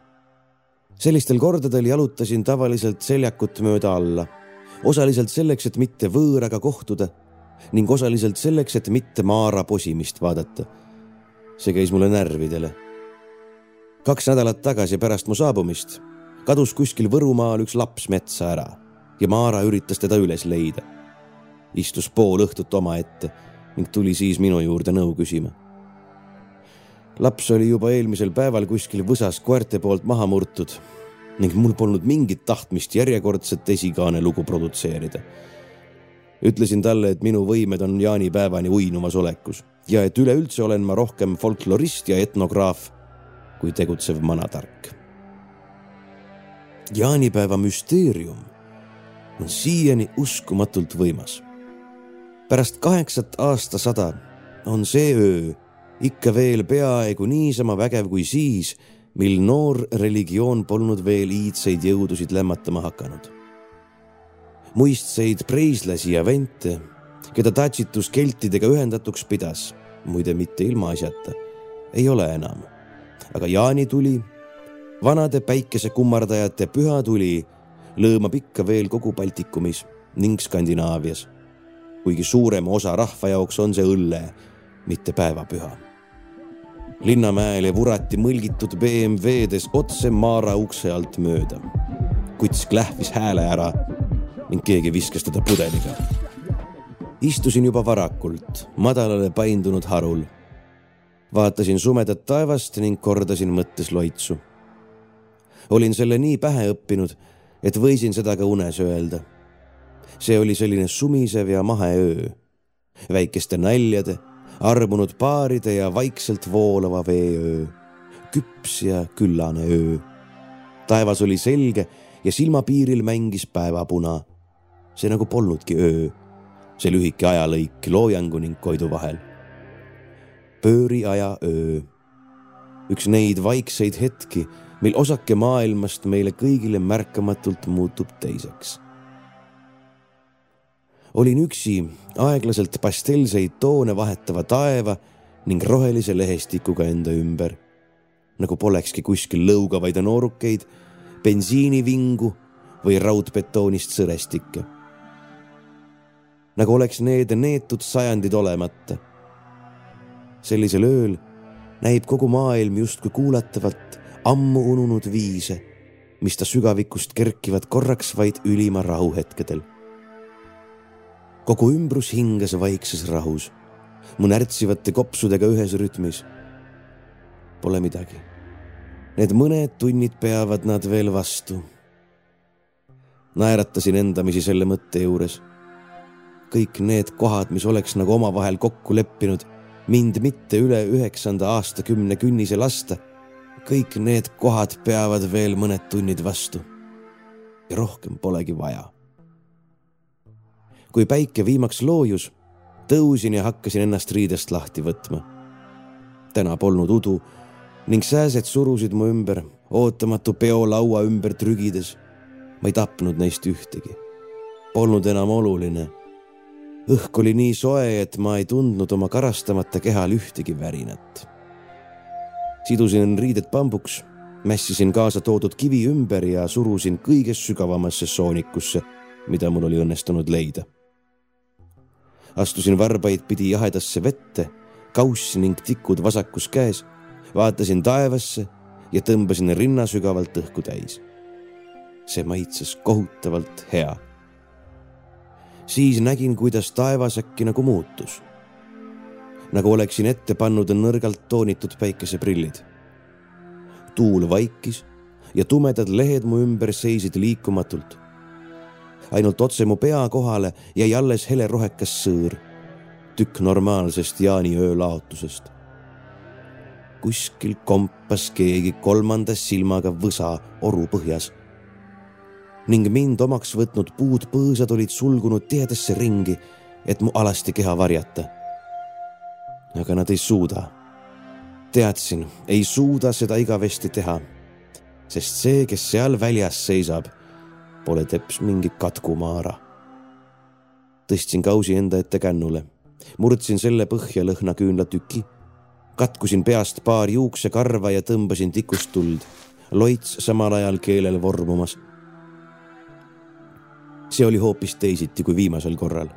sellistel kordadel jalutasin tavaliselt seljakut mööda alla, osaliselt selleks, et mitte võõraga kohtuda ning osaliselt selleks, et mitte Maara posimist vaadata. see käis mulle närvidele. kaks nädalat tagasi pärast mu saabumist kadus kuskil Võrumaal üks laps metsa ära ja Maara üritas teda üles leida. istus pool õhtut omaette ning tuli siis minu juurde nõu küsima. laps oli juba eelmisel päeval kuskil võsas koerte poolt maha murtud ning mul polnud mingit tahtmist järjekordset esikaane lugu produtseerida ütlesin talle, et minu võimed on jaanipäevani uinuvas olekus ja et üleüldse olen ma rohkem folklorist ja etnograaf kui tegutsev manatark. jaanipäeva müsteerium on siiani uskumatult võimas. pärast kaheksat aastasada on see öö ikka veel peaaegu niisama vägev kui siis, mil noor religioon polnud veel iidseid jõudusid lämmatama hakanud. Muistseid preislasi ja vente, keda tatsitus keltidega ühendatuks pidas, muide mitte ilmaasjata, ei ole enam. aga jaanituli, vanade päikesekummardajate püha tuli lõõmab ikka veel kogu Baltikumis ning Skandinaavias. kuigi suurema osa rahva jaoks on see õlle, mitte päevapüha. Linnamäele vurati mõlgitud BMW-des otse Maara ukse alt mööda. kuts klähvis hääle ära ning keegi viskas teda pudeliga. istusin juba varakult madalale paindunud harul. vaatasin sumedat taevast ning kordasin mõttes loitsu. olin selle nii pähe õppinud et võisin seda ka unes öelda. see oli selline sumisev ja mahe öö, väikeste naljade, armunud paaride ja vaikselt voolava vee öö, küps ja küllane öö. taevas oli selge ja silmapiiril mängis päevapuna. See nagu polnudki öö, see lühike ajalõik loojangu ning Koidu vahel. pööriaja öö, üks neid vaikseid hetki mil osake maailmast meile kõigile märkamatult muutub teiseks. olin üksi aeglaselt pastellseid toone vahetava taeva ning rohelise lehestikuga enda ümber, nagu polekski kuskil lõugavaid noorukeid, bensiinivingu või raudbetoonist sõrestikke. Nagu oleks need neetud sajandid olemata. sellisel ööl näib kogu maailm justkui kuulatavat ammu ununud viise, mis ta sügavikust kerkivad korraks vaid ülima rahuhetkedel. kogu ümbrus hingas vaikses rahus, mu närtsivate kopsudega ühes rütmis. Pole midagi. Need mõned tunnid peavad nad veel vastu. naeratasin endamisi selle mõtte juures. Kõik need kohad, mis oleks nagu omavahel kokku leppinud, mind mitte üle üheksanda aastakümne künnise lasta kõik need kohad peavad veel mõned tunnid vastu. ja rohkem polegi vaja. kui päike viimaks loojus, tõusin ja hakkasin ennast riidest lahti võtma. täna polnud udu ning sääsed surusid mu ümber ootamatu peolaua ümber trügides. ma ei tapnud neist ühtegi. Polnud enam oluline. Õhk oli nii soe, et ma ei tundnud oma karastamata kehal ühtegi värinat sidusin riided pambuks, mässisin kaasa toodud kivi ümber ja surusin kõige sügavamasse soonikusse, mida mul oli õnnestunud leida. astusin varbaid pidi jahedasse vette, kauss ning tikud vasakus käes, vaatasin taevasse ja tõmbasin rinna sügavalt õhku täis. see maitses kohutavalt hea. Siis nägin, kuidas taevas äkki nagu muutus nagu oleksin ette pannud nõrgalt toonitud päikeseprillid. tuul vaikis ja tumedad lehed mu ümber seisid liikumatult. ainult otse mu pea kohale jäi alles helerohekas sõõr, tükk normaalsest jaaniöö laotusest. kuskil kompas keegi kolmanda silmaga võsa oru põhjas ning mind omaks võtnud puud põõsad olid sulgunud tihedasse ringi, et mu alasti keha varjata aga nad ei suuda. teadsin, ei suuda seda igavesti teha, sest see, kes seal väljas seisab, pole teps mingi katkumaara. tõstsin kausi enda ette kännule, murdsin selle põhja lõhnaküünla tüki, katkusin peast paar juuksekarva ja tõmbasin tikust tuld, loits samal ajal keelel vormumas. See oli hoopis teisiti kui viimasel korral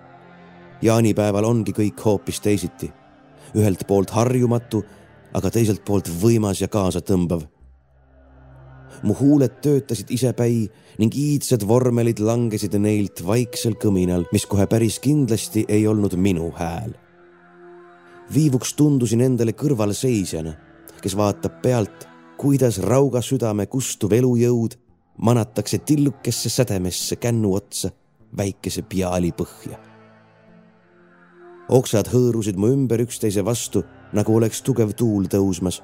jaanipäeval ongi kõik hoopis teisiti ühelt poolt harjumatu, aga teiselt poolt võimas ja kaasatõmbav. mu huuled töötasid isepäi ning iidsed vormelid langesid neilt vaiksel kõminal, mis kohe päris kindlasti ei olnud minu hääl. viivuks tundusin endale kõrvalseisjana, kes vaatab pealt, kuidas rauga südame kustuv elujõud manatakse tillukesse sädemesse kännu otsa väikese piaali põhja oksad hõõrusid mu ümber üksteise vastu, nagu oleks tugev tuul tõusmas.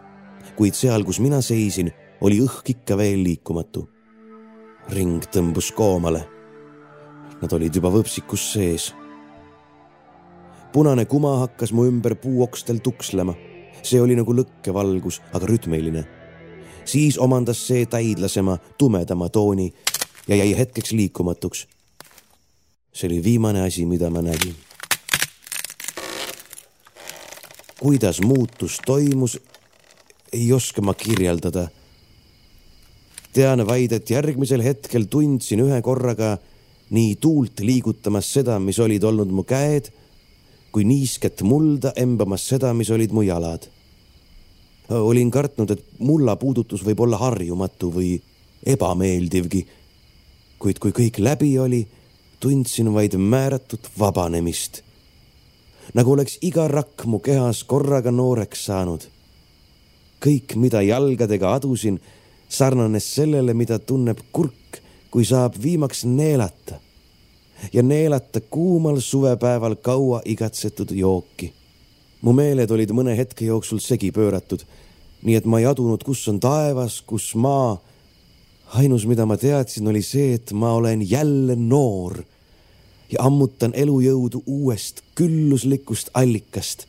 kuid seal, kus mina seisin, oli õhk ikka veel liikumatu. ring tõmbus koomale. Nad olid juba võpsikus sees. punane kuma hakkas mu ümber puuokstel tukslema. see oli nagu lõkkevalgus, aga rütmiline. Siis omandas see täidlasema, tumedama tooni ja jäi hetkeks liikumatuks. see oli viimane asi, mida ma nägin kuidas muutus toimus, ei oska ma kirjeldada. tean vaid, et järgmisel hetkel tundsin ühe korraga nii tuult liigutamas seda, mis olid olnud mu käed, kui niisket mulda embamas seda, mis olid mu jalad. Olin kartnud, et mulla puudutus võib olla harjumatu või ebameeldivgi. kuid kui kõik läbi oli, tundsin vaid määratut vabanemist nagu oleks iga rakk mu kehas korraga nooreks saanud. kõik, mida jalgadega adusin, sarnanes sellele, mida tunneb kurk, kui saab viimaks neelata ja neelata kuumal suvepäeval kaua igatsetud jooki. Mu meeled olid mõne hetke jooksul segi pööratud, nii et ma ei adunud, kus on taevas, kus maa. ainus, mida ma teadsin, oli see, et ma olen jälle noor ja ammutan elujõudu uuest külluslikust allikast.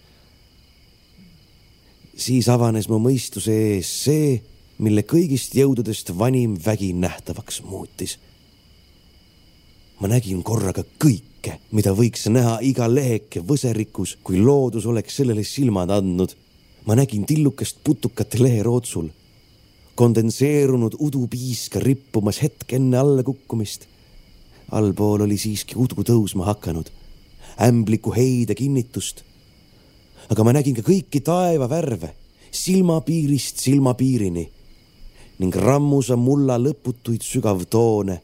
siis avanes mu mõistuse ees see, mille kõigist jõududest vanim vägi nähtavaks muutis. ma nägin korraga kõike, mida võiks näha iga leheke võserikus, kui loodus oleks sellele silmad andnud. ma nägin tillukest putukat leherootsul, kondenseerunud udupiiska rippumas hetk enne allakukkumist allpool oli siiski udgu tõusma hakanud, ämbliku heide kinnitust. aga ma nägin ka kõiki taevavärve silmapiirist silmapiirini ning rammusa mulla lõputuid sügavtoone,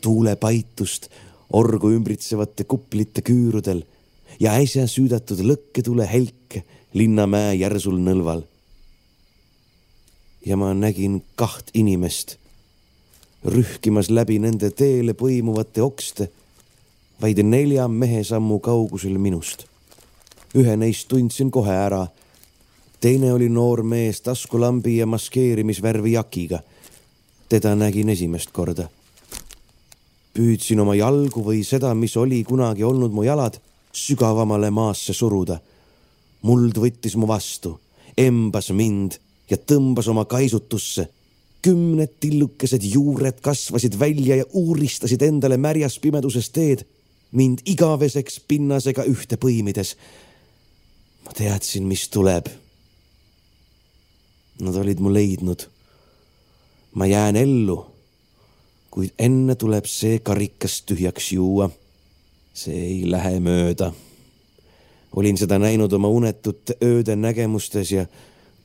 tuulepaitust orgu ümbritsevate kuplite küürudel ja äsja süüdatud lõkketule helke Linnamäe järsul nõlval. ja ma nägin kaht inimest rühkimas läbi nende teele põimuvate okste, vaid nelja mehesammu kaugusel minust. ühe neist tundsin kohe ära. teine oli noor mees taskulambi ja maskeerimisvärvi jakiga. teda nägin esimest korda. Püüdsin oma jalgu või seda, mis oli kunagi olnud mu jalad, sügavamale maasse suruda. muld võttis mu vastu, embas mind ja tõmbas oma kaisutusse kümned tillukesed juured kasvasid välja ja uuristasid endale märjas pimeduses teed, mind igaveseks pinnasega ühte põimides. ma teadsin, mis tuleb. Nad olid mu leidnud. ma jään ellu, kuid enne tuleb see karikas tühjaks juua. see ei lähe mööda. olin seda näinud oma unetute ööde nägemustes ja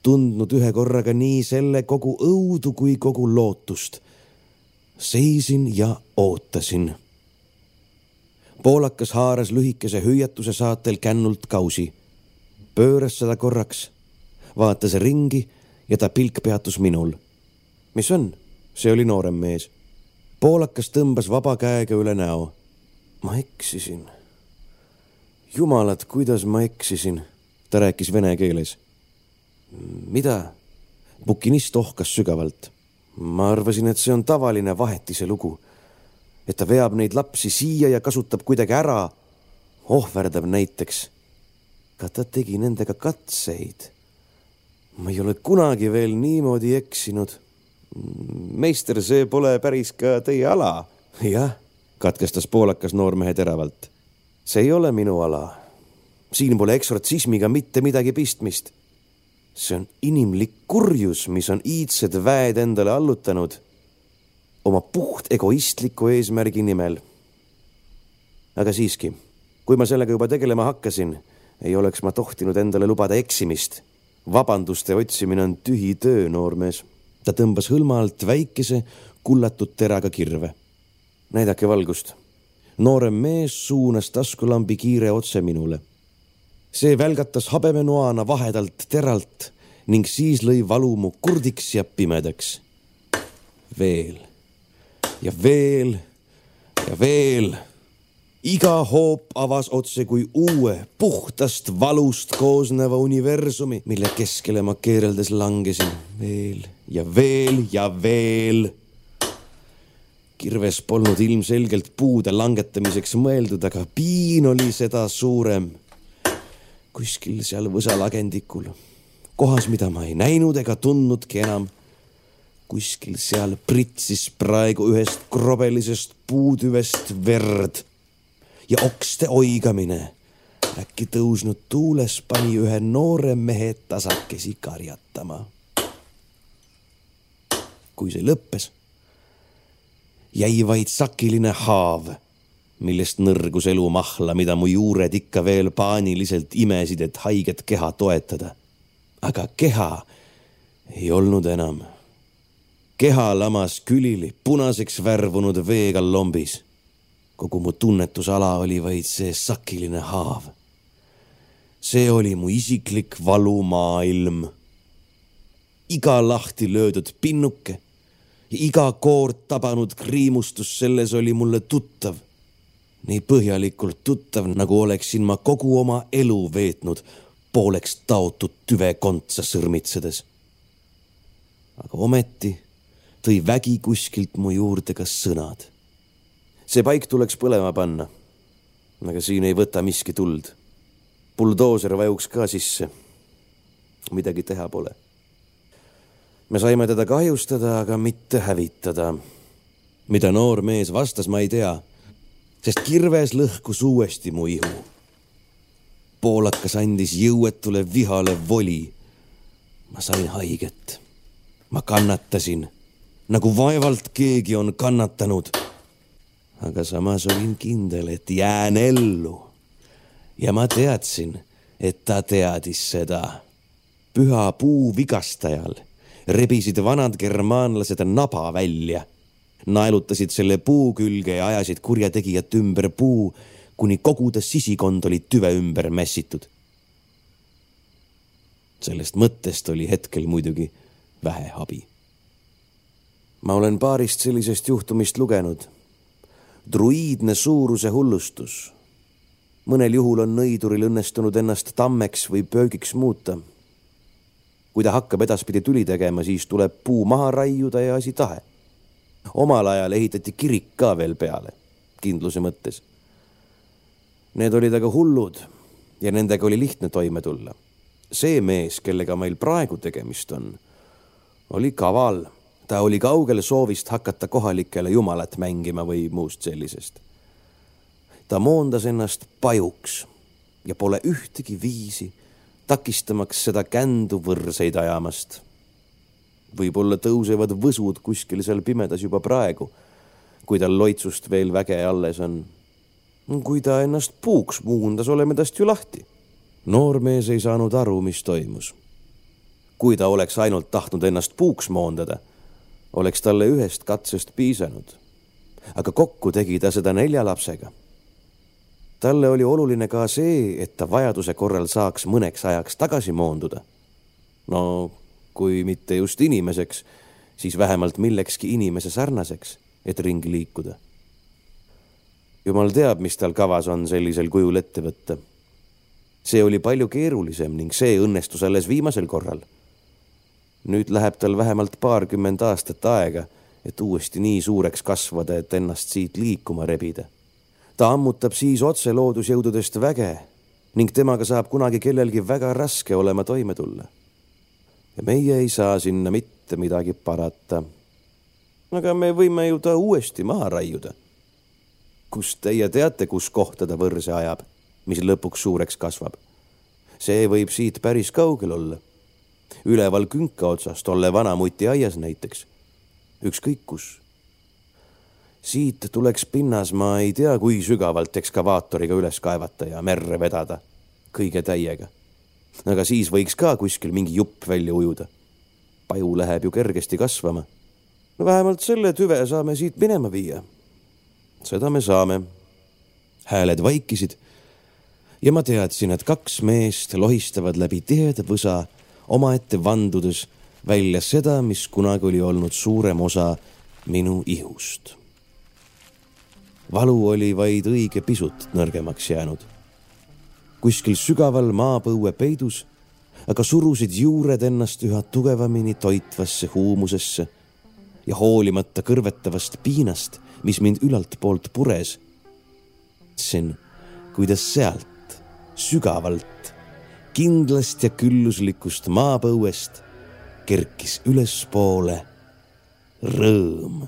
tundnud ühe korraga nii selle kogu õudu kui kogu lootust. seisin ja ootasin. poolakas haaras lühikese hüüatuse saatel kännult kausi, pööras seda korraks, vaatas ringi ja ta pilk peatus minul. mis on? see oli noorem mees. Poolakas tõmbas vaba käega üle näo. ma eksisin. jumalad, kuidas ma eksisin, ta rääkis vene keeles mida? bukinist ohkas sügavalt. ma arvasin, et see on tavaline vahetise lugu. et ta veab neid lapsi siia ja kasutab kuidagi ära. ohverdab näiteks. ka ta tegi nendega katseid. ma ei ole kunagi veel niimoodi eksinud. Meister, see pole päris ka teie ala. jah, katkestas poolakas noormehe teravalt. see ei ole minu ala. siin pole eksortsismiga mitte midagi pistmist see on inimlik kurjus, mis on iidsed väed endale allutanud oma puht egoistliku eesmärgi nimel. aga siiski, kui ma sellega juba tegelema hakkasin, ei oleks ma tohtinud endale lubada eksimist. vabanduste otsimine on tühi töö, noormees. Ta tõmbas hõlma alt väikese kullatud teraga kirve. näidake valgust. noorem mees suunas taskulambi kiire otse minule see välgatas habemenoana vahedalt teralt ning siis lõi valu mu kurdiks ja pimedaks. veel ja veel ja veel. iga hoop avas otse kui uue, puhtast valust koosneva universumi, mille keskele ma keereldes langesin veel ja veel ja veel. kirves polnud ilmselgelt puude langetamiseks mõeldud, aga piin oli seda suurem. kuskil seal võsalagendikul, kohas, mida ma ei näinud ega tundnudki enam kuskil seal pritsis praegu ühest krobelisest puutüvest verd ja okste oigamine. äkki tõusnud tuules pani ühe noore mehe tasakesi karjatama. Kui see lõppes, jäi vaid sakiline haav, millest nõrgus elumahla, mida mu juured ikka veel paaniliselt imesid, et haiget keha toetada. aga keha ei olnud enam. keha lamas külili punaseks värvunud veega lombis kogu mu tunnetusala oli vaid see sakiline haav. see oli mu isiklik valumaailm. Iga lahti löödud pinnuke ja iga koort tabanud kriimustus selles oli mulle tuttav. nii põhjalikult tuttav, nagu oleksin ma kogu oma elu veetnud pooleks taotud tüvekontsa sõrmitsedes. aga ometi tõi vägi kuskilt mu juurde ka sõnad see paik tuleks põlema panna. aga siin ei võta miski tuld. buldooser vajuks ka sisse. midagi teha pole. Me saime teda kahjustada, aga mitte hävitada. mida noor mees vastas, ma ei tea, sest kirves lõhkus uuesti mu ihu. poolakas andis jõuetule vihale voli. ma sain haiget. ma kannatasin nagu vaevalt keegi on kannatanud aga samas olin kindel, et jään ellu. ja ma teadsin, et ta teadis seda. püha puu vigastajal rebisid vanad germaanlased naba välja, naelutasid selle puu külge ja ajasid kurjategijat ümber puu, kuni kogu ta sisikond oli tüve ümber mässitud. sellest mõttest oli hetkel muidugi vähe abi. ma olen paarist sellisest juhtumist lugenud druiidne suuruse hullustus. mõnel juhul on nõiduril õnnestunud ennast tammeks või pöögiks muuta. Kui ta hakkab edaspidi tüli tegema, siis tuleb puu maha raiuda ja asi tahe. omal ajal ehitati kirik ka veel peale, kindluse mõttes. Need olid aga hullud ja nendega oli lihtne toime tulla. see mees, kellega meil praegu tegemist on, oli kaval ta oli kaugel soovist hakata kohalikele jumalat mängima või muust sellisest. ta moondas ennast pajuks ja pole ühtegi viisi takistamaks seda kändu võrseid ajamast. võib-olla tõusevad võsud kuskil seal pimedas juba praegu, kui tal loitsust veel väge alles on. kui ta ennast puuks muundas, oleme tast ju lahti. noormees ei saanud aru, mis toimus. kui ta oleks ainult tahtnud ennast puuks moondada oleks talle ühest katsest piisanud. aga kokku tegi ta seda nelja lapsega. Talle oli oluline ka see, et ta vajaduse korral saaks mõneks ajaks tagasi moonduda. no kui mitte just inimeseks, siis vähemalt millekski inimese sarnaseks, et ringi liikuda. jumal teab, mis tal kavas on sellisel kujul ette võtta. see oli palju keerulisem ning see õnnestus alles viimasel korral nüüd läheb tal vähemalt paarkümmend aastat aega, et uuesti nii suureks kasvada, et ennast siit liikuma rebida. Ta ammutab siis otse loodusjõududest väge ning temaga saab kunagi kellelgi väga raske olema toime tulla. ja meie ei saa sinna mitte midagi parata. aga me võime ju ta uuesti maha raiuda. kust teie teate, kus kohta ta võrse ajab, mis lõpuks suureks kasvab? see võib siit päris kaugel olla üleval künka otsas, tolle vanamuti aias näiteks. ükskõik kus. Siit tuleks pinnas, ma ei tea, kui sügavalt ekskavaatoriga üles kaevata ja merre vedada, kõige täiega. aga siis võiks ka kuskil mingi jupp välja ujuda. paju läheb ju kergesti kasvama. no vähemalt selle tüve saame siit minema viia. seda me saame. hääled vaikisid ja ma teadsin, et kaks meest lohistavad läbi tiheda võsa omaette vandudes välja seda, mis kunagi oli olnud suurem osa minu ihust. Valu oli vaid õige pisut nõrgemaks jäänud. kuskil sügaval maapõue peidus aga surusid juured ennast üha tugevamini toitvasse huumusesse ja hoolimata kõrvetavast piinast, mis mind ülalt poolt pures, tundsin, kuidas sealt sügavalt, kindlast ja külluslikust maapõuest kerkis ülespoole rõõm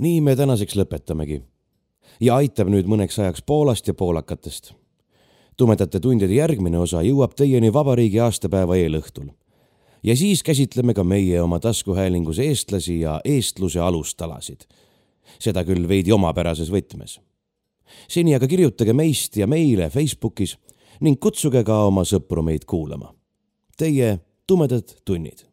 nii me tänaseks lõpetamegi. ja aitab nüüd mõneks ajaks Poolast ja poolakatest. tumedate tundide järgmine osa jõuab teieni vabariigi aastapäeva eelõhtul. ja siis käsitleme ka meie oma taskuhäälingus eestlasi ja eestluse alustalasid. seda küll veidi omapärases võtmes. seni aga kirjutage meist ja meile Facebookis ning kutsuge ka oma sõpru meid kuulama. Teie tumedad tunnid